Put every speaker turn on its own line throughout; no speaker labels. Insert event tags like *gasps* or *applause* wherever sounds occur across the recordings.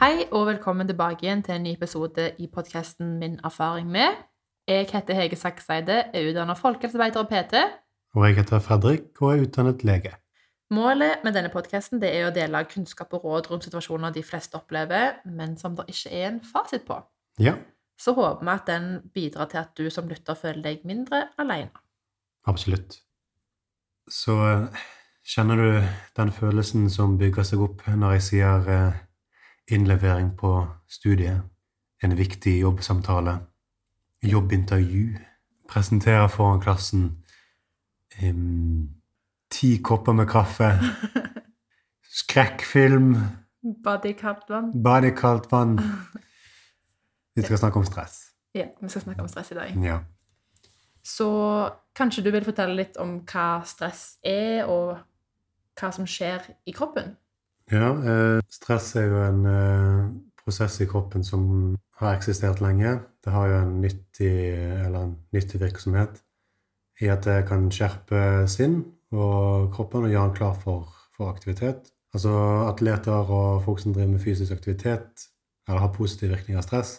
Hei og velkommen tilbake igjen til en ny episode i podkasten Min erfaring med. Jeg heter Hege Sakseide, er utdannet folkehelsearbeider og PT.
Og jeg heter Fredrik og er utdannet lege.
Målet med denne podkasten er å dele kunnskap og råd rundt situasjoner de fleste opplever, men som det ikke er en fasit på.
Ja,
Så håper vi at den bidrar til at du som lytter føler deg mindre alene.
absolutt. Så eh, kjenner du den følelsen som bygger seg opp når jeg sier eh, innlevering på studiet, en viktig jobbsamtale, jobbintervju, presentere foran klassen, um, ti kopper med kaffe, *laughs* skrekkfilm,
Body Kaplan.
bade vann. Vi skal snakke om stress.
Ja, vi skal snakke om stress i dag.
Ja.
Så kanskje du vil fortelle litt om hva stress er, og hva som skjer i kroppen?
Ja, eh, stress er jo en eh, prosess i kroppen som har eksistert lenge. Det har jo en nyttig, en nyttig virksomhet i at det kan skjerpe sinn og kroppen og gjøre den klar for, for aktivitet. Altså atleter og folk som driver med fysisk aktivitet, eller har positiv virkning av stress.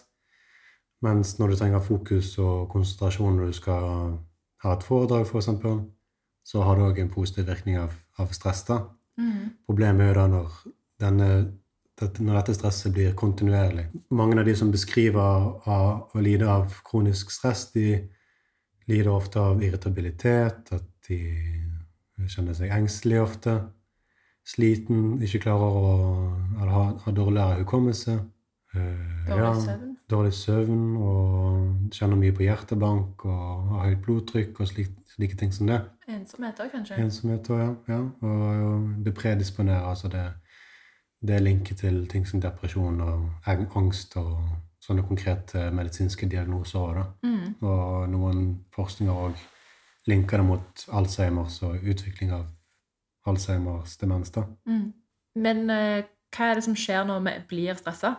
Mens når du trenger fokus og konsentrasjon når du skal ha et foredrag, f.eks., så har det òg en positiv virkning av, av stress. da. Problemet er jo da når, denne, når dette stresset blir kontinuerlig. Mange av de som beskriver av, å lide av kronisk stress, de lider ofte av irritabilitet, at de kjenner seg engstelige ofte, sliten, ikke klarer å ha, dårligere hukommelse. Uh,
Dårlig søvn?
Dårlig søvn og kjenner mye på hjertebank og har høyt blodtrykk og slik, slike ting som det.
Ensomhet òg, kanskje?
Ensomhet òg, ja. ja. Og, og det predisponerer, altså det, det er linket til ting som depresjon og angst og sånne konkrete medisinske diagnoser da.
Mm.
Og noen forskninger òg linker det mot Alzheimers og utvikling av Alzheimers demens, da.
Mm. Men eh, hva er det som skjer når vi blir stressa?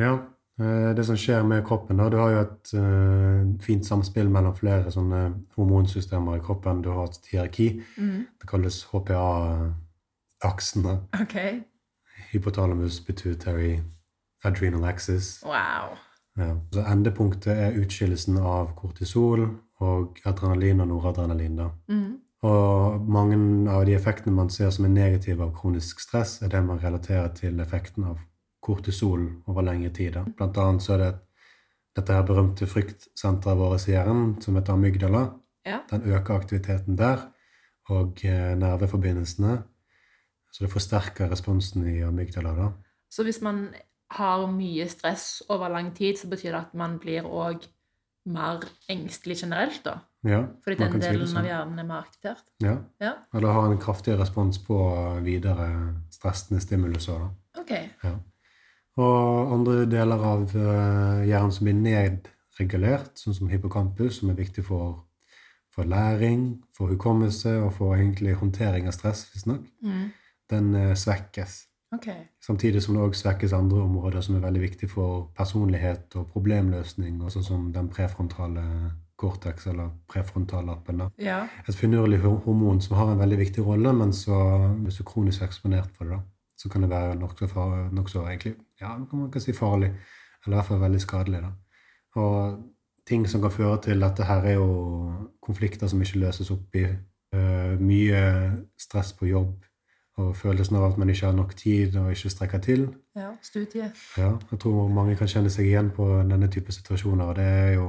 Ja. Eh, Det som skjer med kroppen, da Du har jo et uh, fint samspill mellom flere sånne hormonsystemer i kroppen. Du har et hierarki.
Mm.
Det kalles HPA-aksen.
Okay.
Hypotalamus pituitary, adrenal axis.
Wow.
Ja. Så endepunktet er utskillelsen av kortisol og adrenalin og noradrenalin. da.
Mm.
Og mange av de effektene man ser som er negative av kronisk stress, er det man relaterer til effekten av kortisol over lengre tid. Blant annet så er det dette her berømte fryktsenteret vårt i hjernen, som heter amygdala.
Ja.
Den øker aktiviteten der, og eh, nerveforbindelsene. Så det forsterker responsen i amygdala. da.
Så hvis man har mye stress over lang tid, så betyr det at man blir òg mer engstelig generelt, da?
Ja,
Fordi den
kan si sånn.
av hjernen er mer aktivert?
Ja.
Ja.
Eller har en kraftig respons på videre stressende stimulus. også, Da.
Ok.
Ja. Og andre deler av eh, hjernen som blir nedregulert, sånn som hippocampus, som er viktig for, for læring, for hukommelse og for egentlig håndtering av stress, visstnok,
Mm.
den eh, svekkes.
Okay.
Samtidig som det også svekkes andre områder som er veldig viktige for personlighet og problemløsning, og sånn som den prefrontale cortex, eller prefrontallappen.
Ja.
Et finurlig hormon som har en veldig viktig rolle, men så, hvis du er kronisk eksponert for det, da, så kan det være nokså far- nokså egentlig, ja, man kan si farlig, eller i hvert fall veldig skadelig. Da. Og ting som kan føre til dette her, er jo konflikter som ikke løses opp i. Uh, mye stress på jobb, og følelsen av at man ikke har nok tid og ikke strekker til.
ja. Studie.
Ja, jeg tror mange kan kjenne seg igjen på denne type situasjoner, og det er jo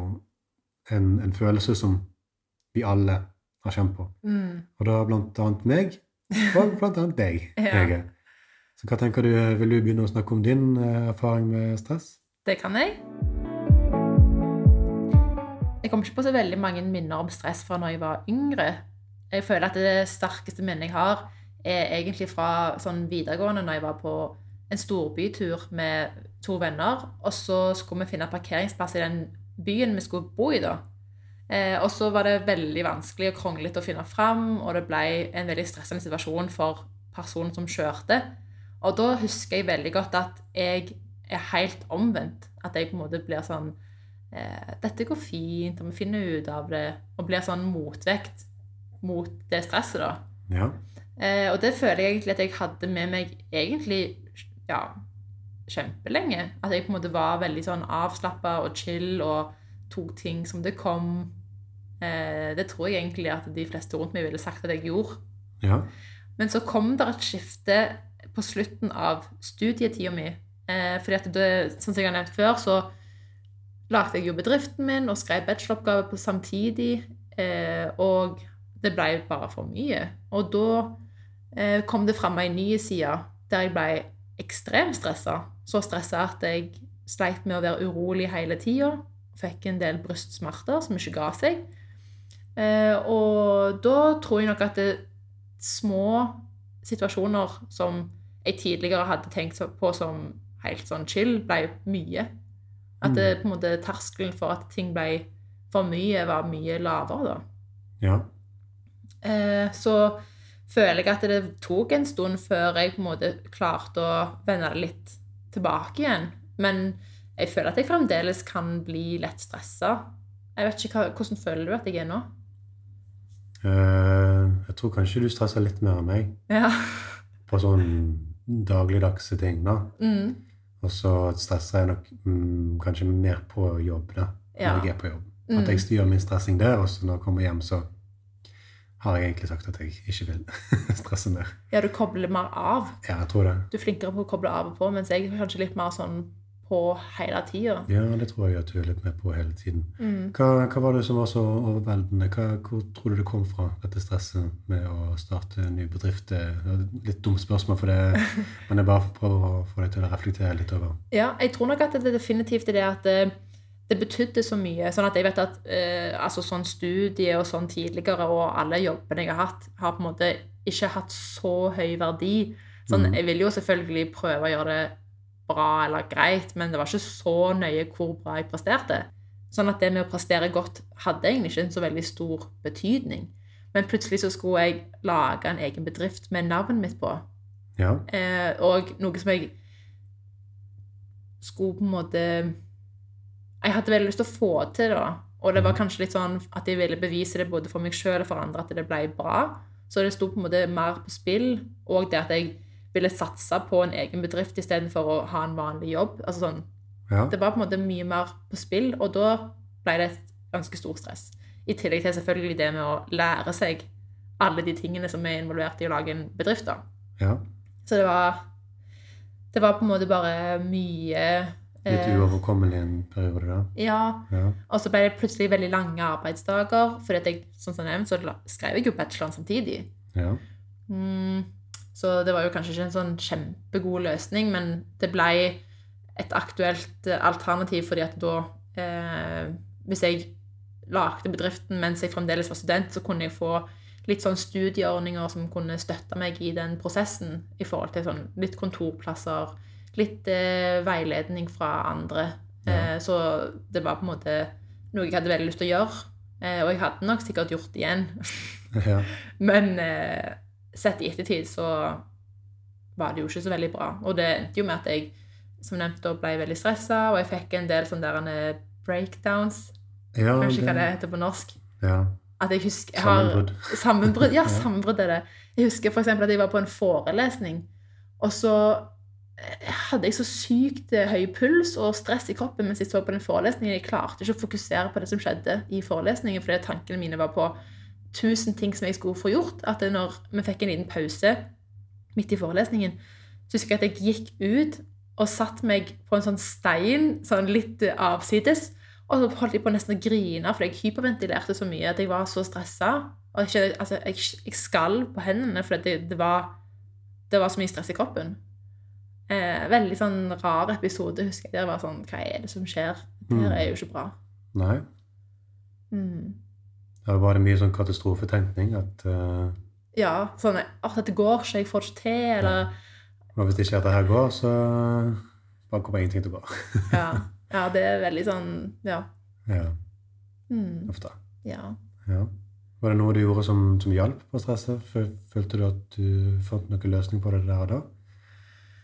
en, en følelse som vi alle har kjent på.
Mm.
Og da blant annet meg, og blant annet deg, *laughs*
Ja.
Hege. Så hva tenker du, vil du begynne å snakke om din eh, erfaring med stress?
Det kan jeg. Jeg kommer ikke på så veldig mange minner om stress fra når jeg var yngre. Jeg føler at det sterkeste minnet jeg har, er egentlig fra sånn videregående, når jeg var på en storbytur med to venner. Og så skulle vi finne parkeringsplass i den byen vi skulle bo i, da. Eh, og så var det veldig vanskelig og kronglete å finne fram, og det ble en veldig stressende situasjon for personen som kjørte. Og da husker jeg veldig godt at jeg er helt omvendt. At jeg på en måte blir sånn eh, Dette går fint, og vi finner ut av det. Og blir sånn motvekt mot det stresset, da.
Ja.
Eh, og det føler jeg egentlig at jeg hadde med meg egentlig ja, kjempelenge. At jeg på en måte var veldig sånn avslappa og chill og tok ting som det kom. Eh, det tror jeg egentlig at de fleste rundt meg ville sagt at jeg gjorde.
Ja.
Men så kom det et skifte på slutten av studietida mi. Eh, fordi at det, sånn som jeg har nevnt før, så lagde jeg jo bedriften min og skrev bacheloroppgave på samtidig. Eh, og det ble bare for mye. Og da eh, kom det fram ei ny side der jeg ble ekstremt stressa. Så stressa at jeg sleit med å være urolig hele tida. Fikk en del brystsmerter som ikke ga seg. Eh, og da tror jeg nok at det, små situasjoner som jeg tidligere hadde tenkt på som helt sånn chill, ble mye. At det, på en måte, terskelen for at ting ble for mye, var mye lavere da.
Ja.
Eh, så føler jeg at det tok en stund før jeg på en måte klarte å vende det litt tilbake igjen. Men jeg føler at jeg fremdeles kan bli lett stressa. Jeg vet ikke, hva, Hvordan føler du at jeg er nå?
Eh, jeg tror kanskje du stresser litt mer enn meg
Ja.
på sånn dagligdagse ting. da.
Mm.
Og så stresser jeg nok mm, kanskje mer på jobb da, når
Ja.
jeg er på jobb.
Mm.
At jeg styrer min stressing der, og så når jeg kommer hjem, så har jeg egentlig sagt at jeg ikke vil *laughs* stresse mer.
ja, du kobler mer av.
Ja, jeg tror det.
Du er flinkere på å koble av og på, mens jeg er kanskje litt mer sånn på hele tida.
Ja, det tror jeg at du er litt med på hele tiden.
Mm.
Hva, hva var det som var så overveldende? Hva, hvor tror du det kom fra, dette stresset med å starte en ny bedrift? Det litt dumt spørsmål, for det, *laughs* men jeg bare prøver å få deg til å reflektere litt over.
Ja, jeg tror nok at det definitivt er det at det, det betydde så mye. Sånn at jeg vet at eh, altså sånn studie og sånn tidligere, og alle jobbene jeg har hatt, har på en måte ikke hatt så høy verdi. Sånn,
mm.
Jeg vil jo selvfølgelig prøve å gjøre det bra eller greit, men det var ikke så nøye hvor bra jeg presterte. Sånn at det med å prestere godt hadde egentlig ikke en så veldig stor betydning. Men plutselig så skulle jeg lage en egen bedrift med navnet mitt på.
Ja,
Eh, og noe som jeg skulle på en måte Jeg hadde veldig lyst til å få til det. da. Og det var kanskje litt sånn at jeg ville bevise det både for meg sjøl og for andre at det ble bra. Så det sto på en måte mer på spill. Og det at jeg ville satse på en egen bedrift istedenfor å ha en vanlig jobb. Altså sånn,
ja,
Det var på en måte mye mer på spill, og da ble det et ganske stort stress. I tillegg til selvfølgelig det med å lære seg alle de tingene som er involvert i å lage en bedrift. da.
ja.
Så det var Det var på en måte bare mye
Litt
eh,
uoverkommelig en periode da.
Ja.
Ja,
Og så ble det plutselig veldig lange arbeidsdager. For jeg, som nevnt, så skrev jeg jo bacheloren samtidig.
ja,
Mm, så det var jo kanskje ikke en sånn kjempegod løsning, men det ble et aktuelt eh, alternativ fordi at da eh, Hvis jeg lagde bedriften mens jeg fremdeles var student, så kunne jeg få litt sånn studieordninger som kunne støtte meg i den prosessen i forhold til sånn litt kontorplasser, litt eh, veiledning fra andre.
Ja.
Eh, så det var på en måte noe jeg hadde veldig lyst til å gjøre. Eh, og jeg hadde nok sikkert gjort det igjen.
ja. *laughs*
Men eh, sett i ettertid så var det jo ikke så veldig bra. Og det endte jo med at jeg som nevnt da ble veldig stressa, og jeg fikk en del sånne eh, breakdowns.
ja
vet ikke hva det
det,
heter på norsk.
ja.
At jeg husker jeg har,
Sammenbrudd.
Sammenbrudd. Ja, *laughs* sammenbrudd er det. Jeg husker eksempel at jeg var på en forelesning, og så eh, hadde jeg så sykt eh, høy puls og stress i kroppen mens jeg så på den forelesningen. Jeg klarte ikke å fokusere på det som skjedde i forelesningen, fordi tankene mine var på tusen ting som jeg skulle få gjort. At når vi fikk en liten pause midt i forelesningen, så husker jeg at jeg gikk ut og satte meg på en sånn stein, sånn litt avsides, og så holdt jeg på nesten å grine, for jeg hyperventilerte så mye at jeg var så stressa. Og ikke, altså, jeg, jeg skalv på hendene, fordi det, det, var, det var så mye stress i kroppen. Eh, veldig sånn rar episode, husker jeg. Der var sånn Hva er det som skjer? Det her
Mm.
er jo ikke bra.
Nei.
Mm.
Da var det mye sånn katastrofetenkning at uh,
Ja, sånn At dette går ikke, jeg får det ikke til, eller
og hvis ikke dette her går, så bare kommer ingenting til å gå. *laughs*
Ja, ja det er veldig sånn Ja.
Ja,
Mm,
ofte.
ja.
Ja. Var det noe du gjorde som, som hjalp på stresset? Følte du at du fant noen løsning på det der og da?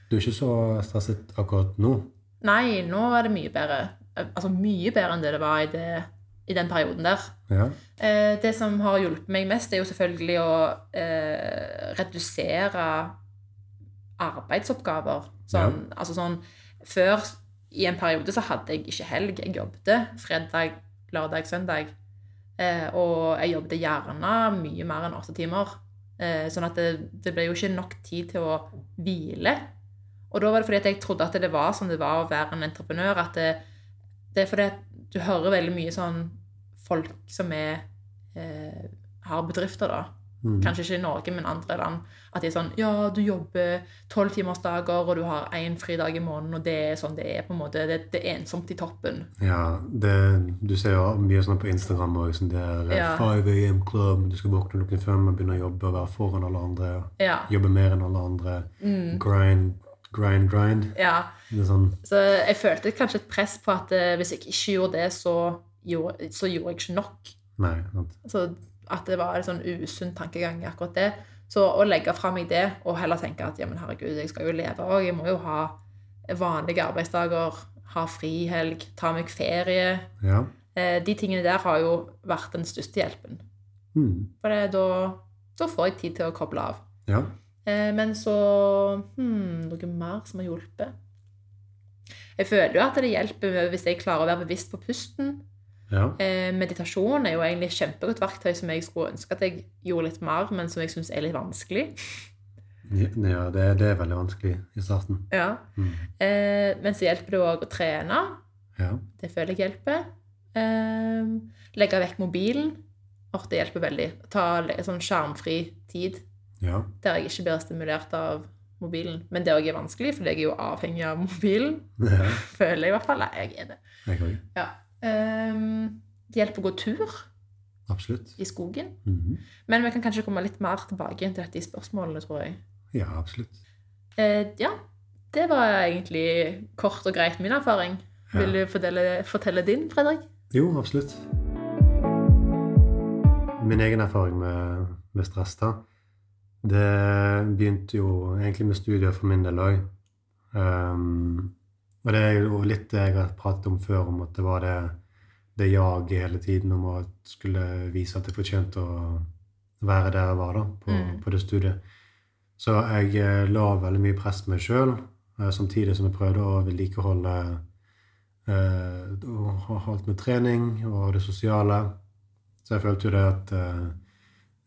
Du er ikke så stresset akkurat nå.
Nei, nå er det mye bedre. Altså mye bedre enn det det var i, det, i den perioden der.
Ja,
Eh, det som har hjulpet meg mest, er jo selvfølgelig å eh, redusere arbeidsoppgaver. Sånn, altså sånn Før, i en periode, så hadde jeg ikke helg. Jeg jobbet fredag, lørdag, søndag. Eh, og jeg jobbet gjerne mye mer enn åtte timer. Eh, sånn at det, det ble jo ikke nok tid til å hvile. Og da var det fordi at jeg trodde at det var som det var å være en entreprenør. At det, det er fordi at du hører veldig mye sånn folk som er eh, har bedrifter, da.
Mm.
Kanskje ikke i Norge, men andre land. At de er sånn Ja, du jobber tolvtimersdager, og du har én fridag i måneden, og det er sånn det er på en måte. Det, det er ensomt i toppen.
Ja, det, du ser jo mye sånn på Instagram òg. Sånn det er
Ja.
5 AM Club, du skal våkne klokken fem og begynne å jobbe og være foran alle andre.
Ja.
Jobbe mer enn alle andre.
Mm.
Grind, grind, grind.
ja.
Sånn
Så jeg følte kanskje et press på at eh, hvis jeg ikke gjorde det, så gjorde, så gjorde jeg ikke nok.
Nei.
Så at det var en sånn usunn tankegang i akkurat det. Så å legge fra meg det, og heller tenke at ja, men herregud, jeg skal jo leve òg. Jeg må jo ha vanlige arbeidsdager, ha frihelg, ta meg ferie.
Ja.
Eh, De tingene der har jo vært den største hjelpen.
Mm.
For det, da, da får jeg tid til å koble av.
Ja.
Eh, Men så hmm, Noe mer som har hjulpet? Jeg føler jo at det hjelper hvis jeg klarer å være bevisst på pusten.
Ja.
Eh, meditasjon er jo egentlig et kjempegodt verktøy som jeg skulle ønske at jeg gjorde litt mer, men som jeg syns er litt vanskelig.
Ja, det, det er veldig vanskelig i starten.
Ja.
Mm.
Eh, men så hjelper det òg å trene.
Ja.
Det føler jeg hjelper. Eh, legge vekk mobilen. og det hjelper veldig. Ta sånn skjermfri tid
Ja.
der jeg ikke blir stimulert av mobilen. Men det òg er vanskelig, for jeg er jo avhengig av mobilen.
ja. *laughs*
Føler jeg i hvert fall. Nei, jeg er det.
Jeg.
Ja. Eh, det hjelper å gå tur
Absolutt.
i skogen.
Mhm.
Men vi kan kanskje komme litt mer tilbake til dette i spørsmålene, tror jeg.
Ja, absolutt.
Eh, ja, det var egentlig kort og greit min erfaring.
Ja.
Vil du fortelle, fortelle din, Fredrik?
Jo, absolutt. Min egen erfaring med, med stress da, det begynte jo egentlig med studier for min del òg. Um, og det er jo litt det jeg har pratet om før, om at det var det, det jaget hele tiden om å skulle vise at jeg fortjente å være der jeg var da, på,
Mm.
på det studiet. Så jeg eh, la veldig mye press på meg sjøl, samtidig som jeg prøvde å vedlikeholde eh, og ha holdt med trening og det sosiale. Så jeg følte jo det at eh,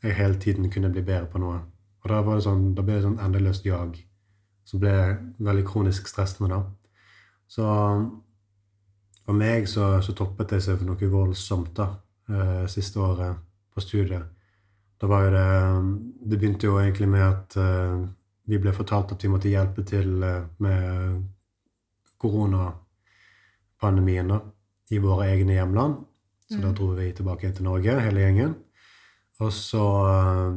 jeg hele tiden kunne bli bedre på noe. Og da, var det sånn, da ble det sånn endeløst jag, som ble veldig kronisk stressende da. Så for meg så, så toppet det seg for noe voldsomt da, eh, siste året på studiet. Da var jo det Det begynte jo egentlig med at eh, vi ble fortalt at vi måtte hjelpe til eh, med koronapandemien da, i våre egne hjemland. Så da
Mm.
dro vi tilbake til Norge, hele gjengen. Og så eh,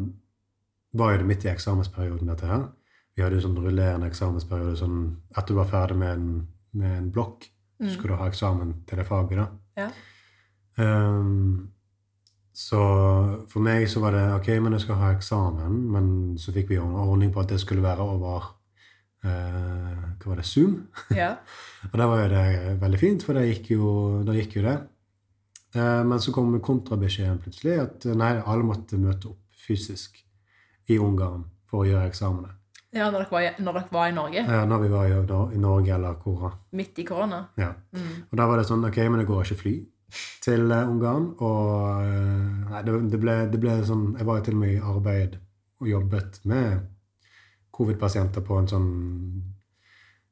var jo det midt i eksamensperioden, dette her. Vi hadde jo sånn rullerende eksamensperiode. sånn Etter du var ferdig med en, med en blokk, så
Mm.
skulle du ha eksamen til det faget. da.
Ja.
Um, så for meg så var det ok, men jeg skal ha eksamen. Men så fikk vi en ordning på at det skulle være over eh, hva var det, Zoom.
Ja. *laughs*
Og da var jo det veldig fint, for da gikk gikk jo det. Eh, men så kom kontrabeskjeden plutselig at nei, alle måtte møte opp fysisk i Ungarn for å gjøre eksamene.
Ja når, dere var, i- dere var i Norge.
Ja, når vi var i, da, i Norge eller hvor.
Midt i korona.
Ja.
Mm.
Og da var det sånn Ok, men det går ikke fly til eh, Ungarn. Og eh, nei, det, det, ble, det ble sånn Jeg var jo til og med i arbeid og jobbet med covid-pasienter på en sånn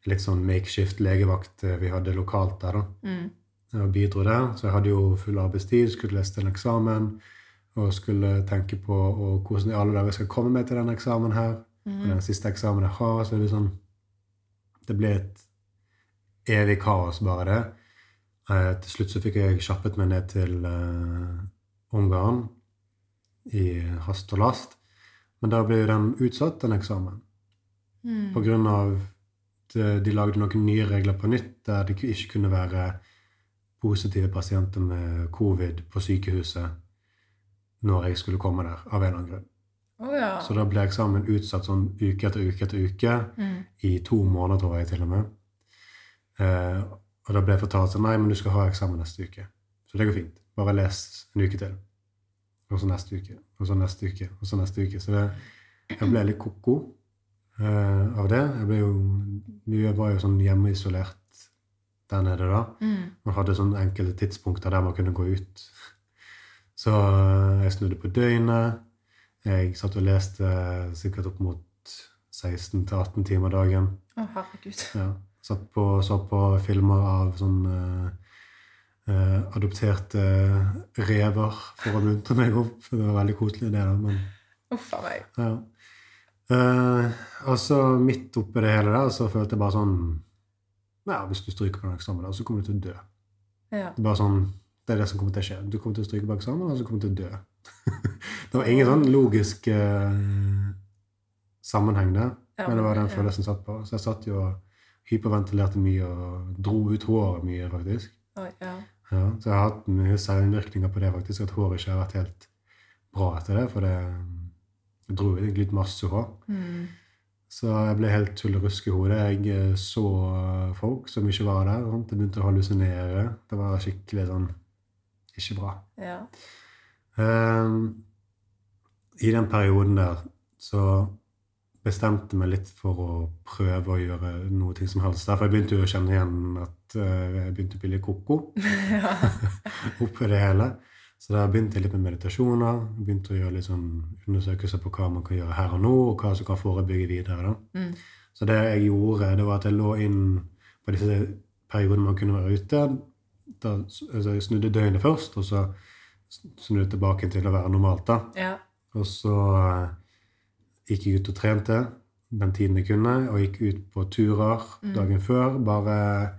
litt sånn makeshift legevakt eh, vi hadde lokalt der, da.
Mm.
Og bidro der. Så jeg hadde jo full arbeidstid, skulle lese til en eksamen og skulle tenke på og hvordan i alle dager skal jeg komme meg til denne eksamen her. Og
Mm.
den siste eksamen jeg har, så er det sånn Det ble et evig kaos, bare det. Eh, til slutt så fikk jeg kjappet meg ned til eh, Ungarn i hast og last. Men da ble den utsatt, den eksamen.
Mm.
På grunn av at de lagde noen nye regler på nytt, der det ikke kunne være positive pasienter med covid på sykehuset når jeg skulle komme der, av en eller annen grunn.
Å ja.
Så da ble eksamen utsatt sånn uke etter uke etter uke,
Mm.
i to måneder, tror jeg til og med. Eh, og da ble jeg fortalt sånn Nei, men du skal ha eksamen neste uke. Så det går fint. Bare les en uke til. Og så neste uke, og så neste uke, og så neste uke. Så det, jeg ble litt ko-ko. eh, av det. Jeg jo, vi var jo sånn hjemmeisolert der nede da.
Mm.
Man hadde sånne enkelte tidspunkter der man kunne gå ut. Så eh, jeg snudde på døgnet. Jeg satt og leste sikkert opp mot 16-18 timer dagen.
Å, herregud.
Ja. Satt på, så på filmer av sånn eh, eh, adopterte rever for å muntre meg opp. Det var veldig koselig, det. da, men
Uff a meg.
ja. Eh, og så midt oppi det hele der, så følte jeg bare sånn Ja, hvis du stryker på den eksamen, da, så kommer du til å dø.
Ja.
Det er bare sånn, det er det som kommer til å skje. Du kommer til å stryke på eksamen, og så kommer du til å dø. *laughs* det var ingen sånn logisk eh, sammenheng der,
Ja,
men det var den følelsen jeg satt på. Så jeg satt jo og hyperventilerte mye og dro ut håret mye, faktisk.
Oi, ja.
Ja, så jeg har hatt mye særvirkninger på det, faktisk, at håret ikke har vært helt bra etter det. For det jeg dro egentlig litt masse hår.
Mm.
Så jeg ble helt tullerusk i hodet. Jeg eh, så folk som ikke var der. Sant? Jeg begynte å hallusinere. Det var skikkelig sånn ikke bra.
ja.
Ehm, I den perioden der så bestemte meg litt for å prøve å gjøre noe som helst. Derfor jeg begynte jo å kjenne igjen at eh, jeg begynte å bli litt koko *laughs*
ja.
oppi det hele. Så da begynte jeg litt med meditasjoner. Begynte å gjøre litt sånn undersøkelser på hva man kan gjøre her og nå, og hva som kan forebygge videre.
Mm.
Så det jeg gjorde, det var at jeg lå inn på disse periodene man kunne være ute. Da, altså jeg snudde døgnet først, og så jeg tilbake til å være normalt. da.
ja.
Og så eh, gikk jeg ut og trente den tiden jeg kunne, og gikk ut på turer
Mm.
dagen før. Bare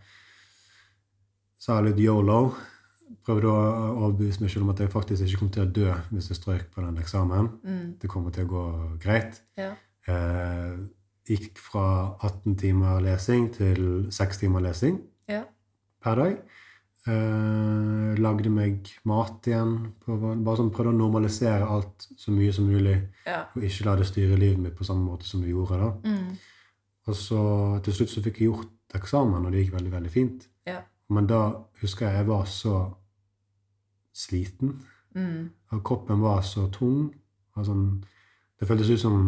sa litt yolo. Prøvde å overbevise meg selv om at jeg faktisk ikke kom til å dø hvis jeg strøk på den eksamen.
Mm.
Det kommer til å gå greit.
ja.
Eh, gikk fra 18 timer lesing til 6 timer lesing
Ja.
per dag. Eh, lagde meg mat igjen. Bare sånn prøvde å normalisere alt så mye som mulig.
Ja.
Og ikke la det styre livet mitt på samme måte som det gjorde. da.
Mm.
Og så til slutt så fikk jeg gjort eksamen, og det gikk veldig, veldig fint.
Ja.
Men da husker jeg jeg var så sliten.
Mm.
Og kroppen var så tung. Og sånn, det føltes ut som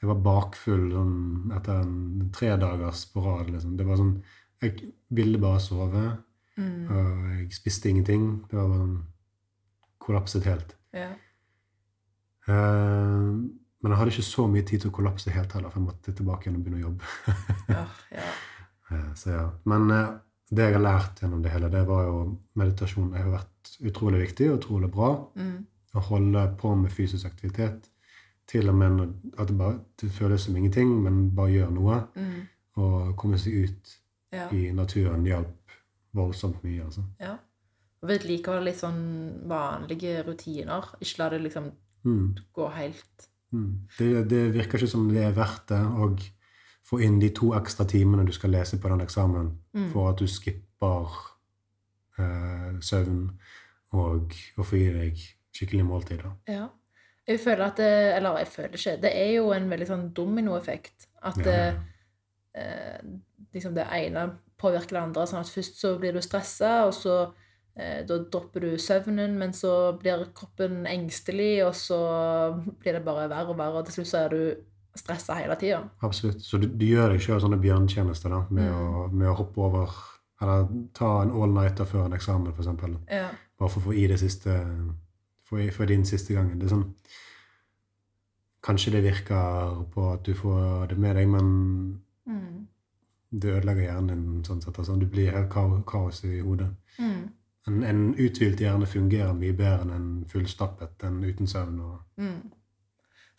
jeg var bakfull sånn, etter en tredagers på rad. Liksom. Det var sånn, Jeg ville bare sove,
Mm.
og jeg spiste ingenting. Det var bare kollapset helt.
Ja.
Uh, men jeg hadde ikke så mye tid til å kollapse helt heller, for jeg måtte tilbake igjen og begynne å jobbe. *laughs*
Ja. ja.
uh, så ja. Men uh, det jeg har lært gjennom det hele, det var jo meditasjon. Det har vært utrolig viktig og utrolig bra.
Mm.
Å holde på med fysisk aktivitet. Til og med at det, bare, det føles som ingenting, men bare gjør noe.
Mm.
Og komme seg ut
Ja.
i naturen hjalp voldsomt mye. altså.
ja. Og vedlikeholde litt sånn vanlige rutiner. Ikke la det liksom
Mm.
gå helt
Mm. Det, det virker ikke som det er verdt det å få inn de to ekstra timene du skal lese på den eksamen,
Mm.
for at du skipper eh, søvn og å få gi deg skikkelig måltid. da.
Ja. Jeg føler at det Eller jeg føler ikke Det er jo en veldig sånn dominoeffekt. At
Ja, ja.
Eh, liksom det ene påvirker det andre. Sånn at først så blir du stressa, og så eh, da dropper du søvnen, men så blir kroppen engstelig, og så blir det bare verre og verre, og til slutt så er du stressa hele tida.
Absolutt. Så du, du gjør deg sjøl sånne bjørntjenester da, med,
Mm.
å, med å hoppe over Eller ta en all-nighter før en eksamen, f.eks.
Ja.
Bare for å få i det siste få, i, få din siste gangen. Det er sånn Kanskje det virker på at du får det med deg, men
Mm.
Du ødelegger hjernen sånn sett. Altså, du blir helt kao- kaos i hodet.
Mm.
En, en uthvilt hjerne fungerer mye bedre enn en fullstappet enn uten søvn. Og,
Mm.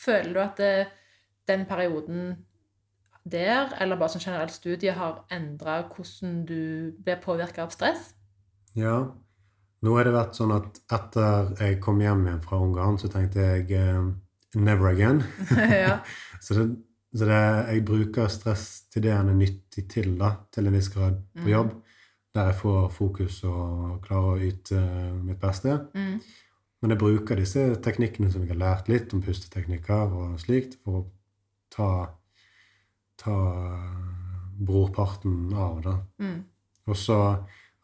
Føler du at det, den perioden der, eller bare som generelt studie, har endra hvordan du blir påvirka av stress?
ja. Nå har det vært sånn at etter jeg kom hjem igjen fra Ungarn, så tenkte jeg uh, never again. *laughs*
ja. *laughs*
Så, det, så det, jeg bruker stress til det han er nyttig til, da, til en viss grad på
jobb.
jobb. Der jeg får fokus og klarer å yte eh, mitt beste.
Mm.
Men jeg bruker disse teknikkene som jeg har lært litt om pusteteknikker og slikt, for å ta, ta brorparten av det.
Mm.
Og så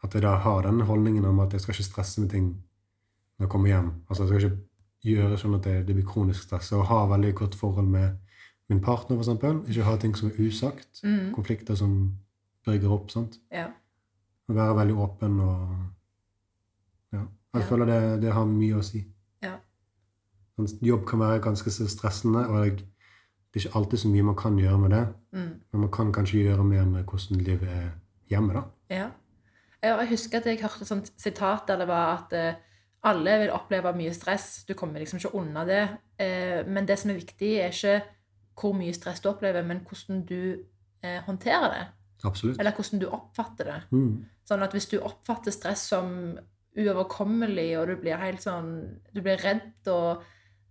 at jeg da har den holdningen om at jeg skal ikke stresse med ting når jeg kommer hjem. Altså jeg skal ikke gjøre sånn at det, det blir kronisk stress. Og ha veldig godt forhold med min partner, eksempel. Ikke ha ting som er usagt.
Mm.
Konflikter som brygger opp. sant?
Ja.
Å være veldig åpen og Ja. Jeg
Ja.
føler det, det har mye å si.
Ja.
Sånn, Jobb kan være ganske stressende, og det er ikke alltid så mye man kan gjøre med det.
Mm.
Men man kan kanskje gjøre mer med hvordan livet er hjemme, da.
Ja. Ja, Jeg husker at jeg hørte et sånt sitat der det var at eh, alle vil oppleve mye stress. Du kommer liksom ikke unna det. Eh, men det som er viktig, er ikke hvor mye stress du opplever, men hvordan du eh, håndterer det.
Absolutt.
Eller hvordan du oppfatter det.
Mm.
Sånn at hvis du oppfatter stress som uoverkommelig, og du blir helt sånn Du blir redd og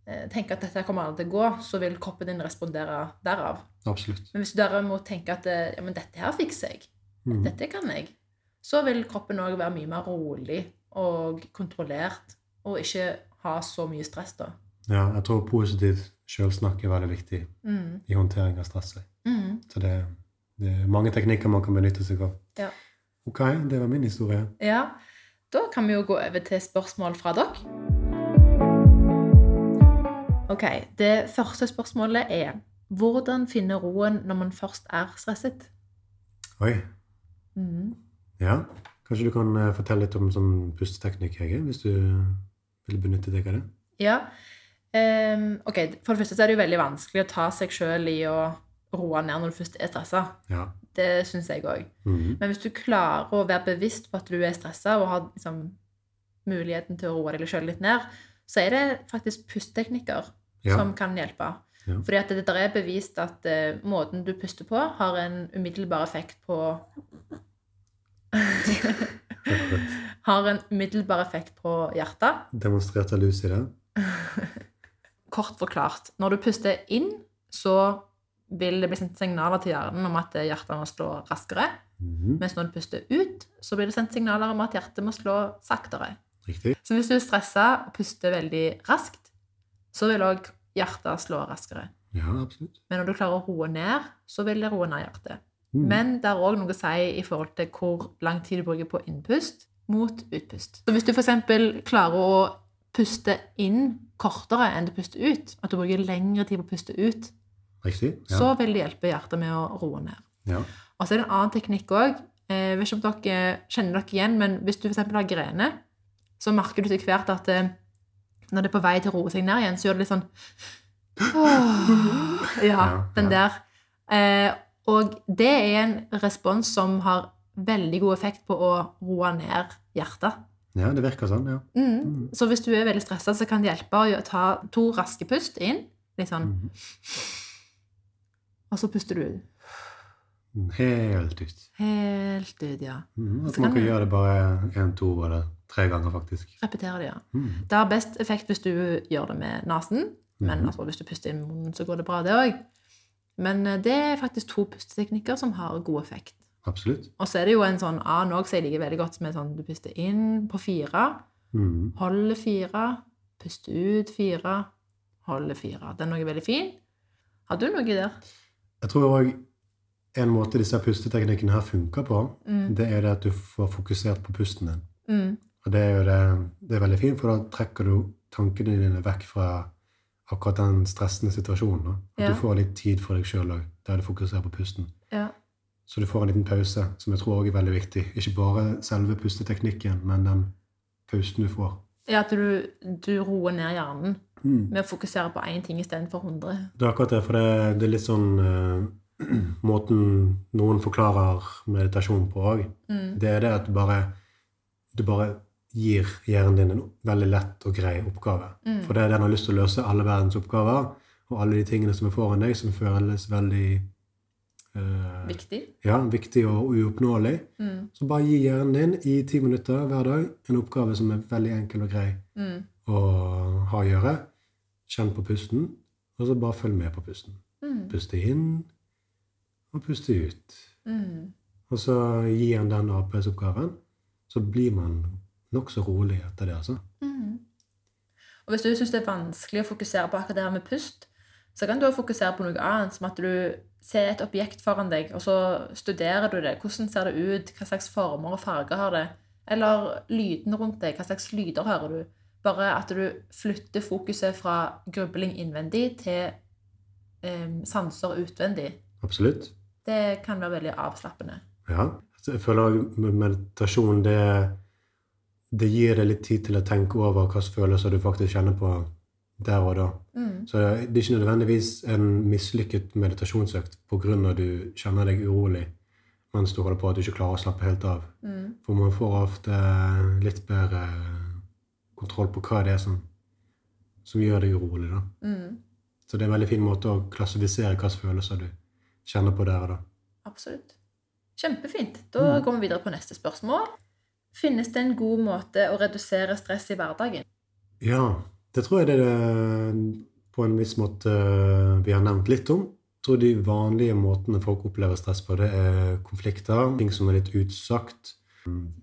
eh, tenker at dette kommer aldri til å gå, så vil kroppen din respondere derav.
Absolutt.
Men hvis du derimot tenker at eh, ja, men dette her fikser jeg,
Mm.
dette kan jeg, så vil kroppen òg være mye mer rolig og kontrollert, og ikke ha så mye stress, da.
Ja, jeg tror positivt sjølsnakk er veldig viktig
Mm.
i håndtering av stresset.
Mm.
Så det, det er mange teknikker man kan benytte seg av.
Ja.
Ok, det var min historie.
Ja, da kan vi jo gå over til spørsmål fra dere. Ok, det første spørsmålet er hvordan finne roen når man først er stresset?
Oi.
Mm.
Ja. Kanskje du kan eh, fortelle litt om sånn pusteteknikk, Hege, hvis du vil benytte deg av det?
Ja. Ehm, ok, For det første så er det jo veldig vanskelig å ta seg sjøl i å roe ned når du først er stressa.
Ja.
Det syns jeg òg.
Mhm.
Men hvis du klarer å være bevisst på at du er stressa, og har liksom, muligheten til å roe deg sjøl litt ned, så er det faktisk pusteteknikker
Ja.
som kan hjelpe.
Ja.
Fordi at det der er bevist at uh, måten du puster på, har en umiddelbar effekt på *laughs* Har en umiddelbar effekt på hjertet.
Demonstrerte Lucy det? *laughs*
Kort forklart. Når du puster inn, så vil det bli sendt signaler til hjernen om at hjertet må slå raskere.
Mhm.
Mens når du puster ut, så blir det sendt signaler om at hjertet må slå saktere.
Riktig.
Så hvis du er stressa og puster veldig raskt, så vil òg hjertet slå raskere.
Ja, absolutt.
Men når du klarer å roe ned, så vil det roe ned hjertet.
Mm.
Men det er òg noe å si i forhold til hvor lang tid du bruker på innpust mot utpust. Så hvis du f.eks. klarer å puste inn kortere enn du puster ut, at du bruker lengre tid på å puste ut,
Riktig. Ja.
så vil det hjelpe hjertet med å roe ned.
ja.
Og så er det en annen teknikk òg. Jeg vet ikke om dere kjenner dere igjen, men hvis du f.eks. har grener, så merker du til hvert at eh, når det er på vei til å roe seg ned igjen, så gjør det litt sånn Åh, *gasps* Ja,
Ja,
den der. Eh, og det er en respons som har veldig god effekt på å roe ned hjertet.
Ja, det virker sånn, ja.
Mm.
Mhm.
Så hvis du er veldig stressa, så kan det hjelpe å ta to raske pust inn. Litt sånn.
mm.
Og så puster du ut.
Helt ut.
Helt ut, ja.
Mm, At
Så
man
kan
gjøre det bare én, to eller tre ganger, faktisk.
Repetere det, ja.
Mm.
Det har best effekt hvis du gjør det med nesen. Men
mm.
altså, hvis du puster inn munnen, så går det bra, det òg. Men eh, det er faktisk to pusteteknikker som har god effekt.
Absolutt.
Og så er det jo en sånn annen òg som jeg liker veldig godt, som er sånn du puster inn på fire,
mm.
holder fire, puster ut fire, holder fire. Den er noe veldig fin. Har du noe der?
Jeg tror òg en måte disse pusteteknikkene her funker på,
Mm.
det er det at du får fokusert på pusten din.
Mm.
Og det er jo det, det er veldig fint, for da trekker du tankene dine vekk fra akkurat den stressende situasjonen. Da. At
Ja.
du får litt tid for deg sjøl òg, der du fokuserer på pusten. Så du får en liten pause, som jeg tror også er veldig viktig. Ikke bare selve pusteteknikken, men den pausen du får.
ja, at du, du roer ned hjernen
Mm.
med å fokusere på én ting istedenfor hundre.
Det er akkurat det, for det, det er litt sånn uh, *clears throat* Måten noen forklarer meditasjon på òg,
Mm.
det er det at bare, du bare gir hjernen din en veldig lett og grei oppgave.
Mm.
For det er den har lyst til å løse alle verdens oppgaver, og alle de tingene som er foran deg, som føles veldig eh,
Viktig.
ja, viktig og uoppnåelig.
Mm.
Så bare gi hjernen din i ti minutter hver dag en oppgave som er veldig enkel og grei
Mm.
å ha å gjøre. Kjenn på pusten, og så bare følg med på pusten.
Mm.
Puste inn og puste ut.
Mm.
Og så gi han den arbeidsoppgaven, så blir man nokså rolig etter det, altså.
Mhm. Og hvis du syns det er vanskelig å fokusere på akkurat det her med pust, så kan du også fokusere på noe annet, som at du ser et objekt foran deg, og så studerer du det. Hvordan ser det ut? Hva slags former og farger har det? Eller lydene rundt deg. Hva slags lyder hører du? Bare at du flytter fokuset fra grubling innvendig til eh, sanser utvendig.
Absolutt.
Det kan være veldig avslappende.
Ja. Jeg føler med meditasjon det, det gir deg litt tid til å tenke over hvilke følelser du faktisk kjenner på der og da.
Mm.
Så det er ikke nødvendigvis en mislykket meditasjonsøkt pga. at du kjenner deg urolig mens du holder på at du ikke klarer å slappe helt av.
Mm.
For man får ofte litt bedre kontroll på hva det er som, som gjør deg urolig. da.
Mm.
Så det er en veldig fin måte å klassifisere hvilke følelser du kjenner på der og da.
Absolutt. Kjempefint. Da
Mm.
går vi videre på neste spørsmål. Finnes det en god måte å redusere stress i hverdagen?
Ja, det tror jeg det er på en viss måte vi har nevnt litt om. Jeg tror de vanlige måtene folk opplever stress på, det er konflikter, ting som er litt utsagt.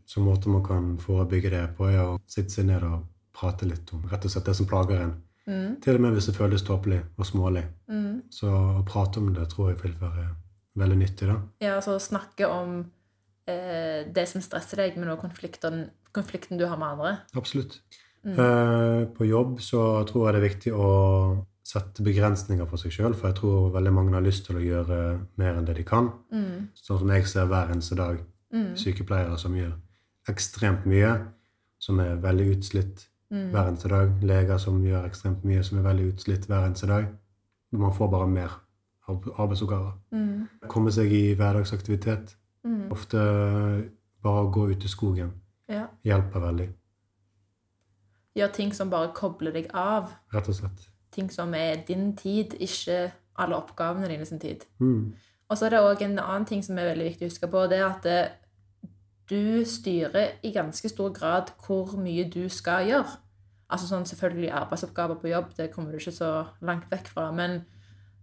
Så måter man kan forebygge det på, er å sitte seg ned og prate litt om rett og slett det som plager en.
Mm.
Til og med hvis det føles tåpelig og smålig.
Mm.
Så å prate om det tror jeg vil være veldig nyttig. da.
Ja, altså snakke om eh, det som stresser deg, men også konflikten, konflikten du har med andre.
Absolutt.
Mm.
Eh, På jobb så tror jeg det er viktig å sette begrensninger for seg sjøl, for jeg tror veldig mange har lyst til å gjøre mer enn det de kan.
Mm.
Sånn som jeg ser hver eneste dag.
Mm.
Sykepleiere som gjør ekstremt mye, som er veldig utslitt
Mm.
hver eneste dag. Leger som gjør ekstremt mye, som er veldig utslitt hver eneste dag. Man får bare mer ar- arbeidsoppgaver.
Mm.
Komme seg i hverdagsaktivitet.
Mm.
Ofte bare å gå ut i skogen
Ja.
hjelper veldig,
Gjør ting som bare kobler deg av.
rett og slett.
Ting som er din tid, ikke alle oppgavene dine sin tid.
Mm.
Og så er det òg en annen ting som er veldig viktig å huske på. Det er at det, du styrer i ganske stor grad hvor mye du skal gjøre. Altså sånn selvfølgelig arbeidsoppgaver på jobb, det kommer du ikke så langt vekk fra. Men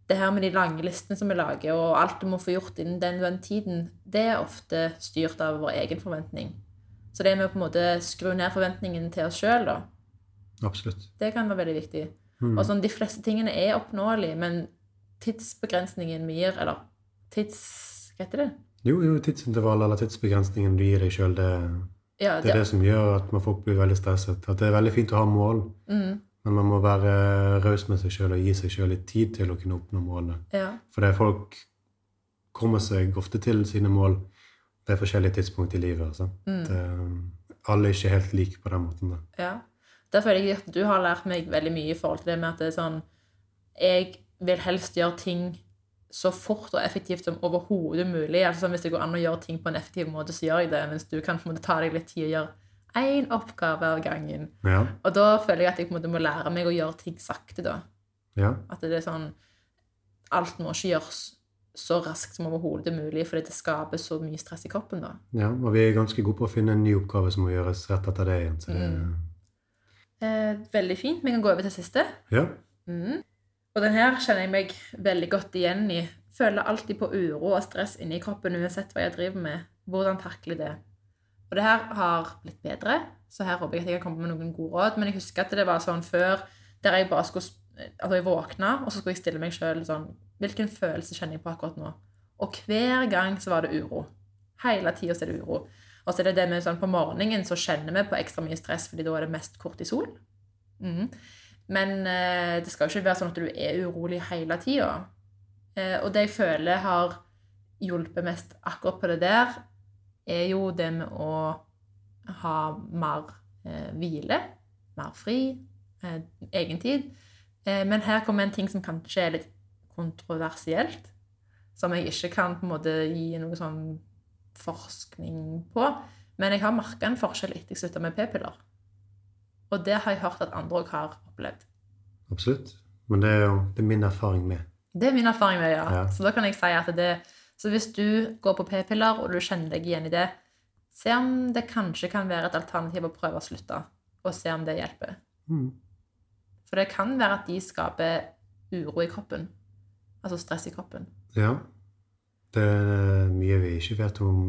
det her med de lange listene som vi lager, og alt du må få gjort innen den, den tiden, det er ofte styrt av vår egen forventning. Så det med å på en måte skru ned forventningen til oss sjøl, da,
Absolutt.
det kan være veldig viktig.
Mm.
Og sånn, De fleste tingene er oppnåelige, men tidsbegrensningen vi gir, eller tids... Hva heter det?
Jo, jo, tidsintervall eller tidsbegrensningen du gir deg sjøl, det,
Ja,
det er det som gjør at man folk blir veldig stresset. At det er veldig fint å ha mål,
Mm,
men man må være raus med seg sjøl og gi seg sjøl litt tid til å kunne oppnå målene.
ja.
For det folk kommer seg ofte til sine mål ved forskjellige tidspunkt i livet. Altså.
Mm,
Det, alle er ikke helt like på den måten. Da.
ja. Der føler jeg at du har lært meg veldig mye i forhold til det med at det er sånn Jeg vil helst gjøre ting så fort og effektivt som overhodet mulig. Altså sånn, Hvis det går an å gjøre ting på en effektiv måte, så gjør jeg det. Mens du kan på en måte ta deg litt tid og gjøre én oppgave av gangen.
Ja,
Og da føler jeg at jeg på en måte må lære meg å gjøre ting sakte, da.
ja,
At det er sånn Alt må ikke gjøres så raskt som overhodet mulig, fordi det skaper så mye stress i kroppen, da.
ja. Og vi er ganske gode på å finne en ny oppgave som må gjøres rett etter det igjen. Så det,
Mm. Eh, veldig fint. Vi kan gå over til siste.
ja,
Mm. Og den her kjenner jeg meg veldig godt igjen i. Føler alltid på uro og stress inni kroppen uansett hva jeg driver med. Hvordan takle det? Og det her har blitt bedre, så her håper jeg at jeg kan komme med noen gode råd. Men jeg husker at det var sånn før, der jeg bare skulle Altså, jeg våkna, og så skulle jeg stille meg sjøl sånn Hvilken følelse kjenner jeg på akkurat nå? Og hver gang så var det uro. Hele tida er det uro. Og så er det det med sånn på morgenen så kjenner vi på ekstra mye stress, fordi da er det mest kortisol. Mm. Men eh, det skal jo ikke være sånn at du er urolig hele tida. Eh, og det jeg føler har hjulpet mest akkurat på det der, er jo det med å ha mer eh, hvile, mer fri, eh, egen tid. Eh, men her kommer en ting som kanskje er litt kontroversielt, som jeg ikke kan på en måte gi noe sånn forskning på. Men jeg har merka en forskjell etter jeg slutta med p-piller. Og det har jeg hørt at andre òg har opplevd.
absolutt. Men det er jo det er min erfaring med.
Det er min erfaring med ja.
Ja.
Så da kan jeg si at det Så hvis du går på p-piller, og du kjenner deg igjen i det, se om det kanskje kan være et alternativ å prøve å slutte, og se om det hjelper.
Mm.
For det kan være at de skaper uro i kroppen. Altså stress i kroppen.
Ja. Det er mye vi ikke vet om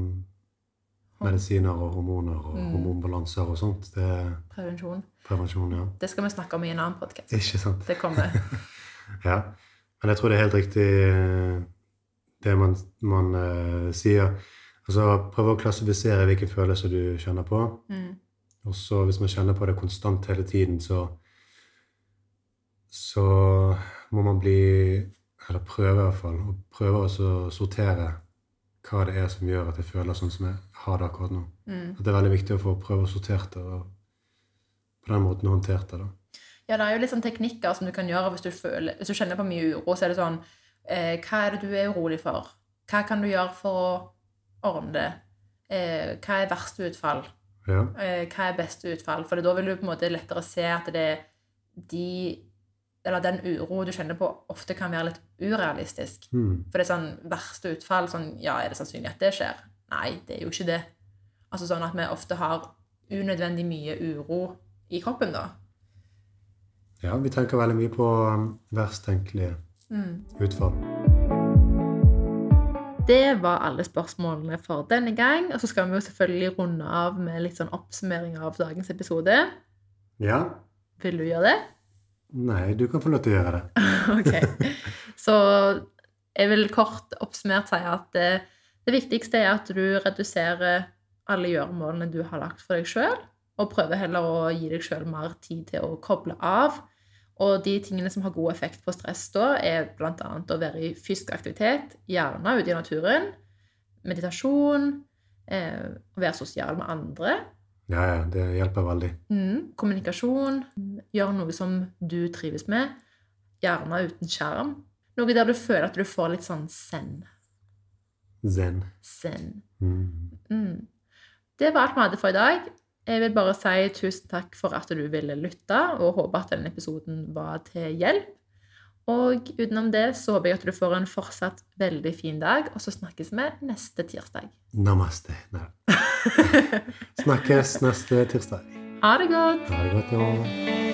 medisiner og hormoner og
Mm.
hormonbalanser og sånt. Det
Prevensjon.
prevensjon, ja.
Det skal vi snakke om i en annen podkast.
Ikke sant?
Det kommer. *laughs*
Ja. Men jeg tror det er helt riktig eh, det man, man uh, sier. Altså prøve å klassifisere hvilke følelser du kjenner på.
Mm.
Og så hvis man kjenner på det konstant hele tiden, så så må man bli eller prøver i hvert fall, å prøve også å sortere hva det er som gjør at jeg føler sånn som jeg har det akkurat nå.
Mm.
At det er veldig viktig å få prøve å sortere det, og på den måten håndtert det. da.
Ja, det er jo litt sånn teknikker som du kan gjøre hvis du, føler, hvis du kjenner på mye uro. Så er det sånn eh, Hva er det du er urolig for? Hva kan du gjøre for å ordne det? Eh, hva er verste utfall?
Ja.
Eh, hva er beste utfall? For da vil du på en måte lettere se at det er de Eller den uro du kjenner på, ofte kan være litt urealistisk.
Mm.
For det er sånn verste utfall sånn, Ja, er det sannsynlig at det skjer? Nei, det er jo ikke det. Altså sånn at vi ofte har unødvendig mye uro i kroppen, da.
ja, vi tenker veldig mye på um, verst tenkelige
Mm.
utfall.
Det var alle spørsmålene for denne gang. Og så skal vi jo selvfølgelig runde av med litt sånn oppsummering av dagens episode.
Ja.
Vil du gjøre det?
Nei, du kan få lov til å gjøre det. *laughs*
ok. Så jeg vil kort oppsummert si at det, det viktigste er at du reduserer alle gjøremålene du har lagt for deg sjøl, og prøver heller å gi deg sjøl mer tid til å koble av. Og de tingene som har god effekt på stress da, er bl.a. å være i fysisk aktivitet, gjerne ute i naturen, meditasjon, eh, å være sosial med andre,
Ja, ja, det hjelper veldig.
Mm, kommunikasjon. Gjør noe som du trives med. Gjerne uten skjerm. Noe der du føler at du får litt sånn zen.
Zen.
Zen.
Mm.
Mm. Det var alt vi hadde for i dag. Jeg vil bare si tusen takk for at du ville lytte, og håper at denne episoden var til hjelp. Og utenom det så håper jeg at du får en fortsatt veldig fin dag, og så snakkes vi neste tirsdag.
Namaste. *laughs* Snakkes neste tirsdag.
Ha det godt!
Ha det godt. Ja.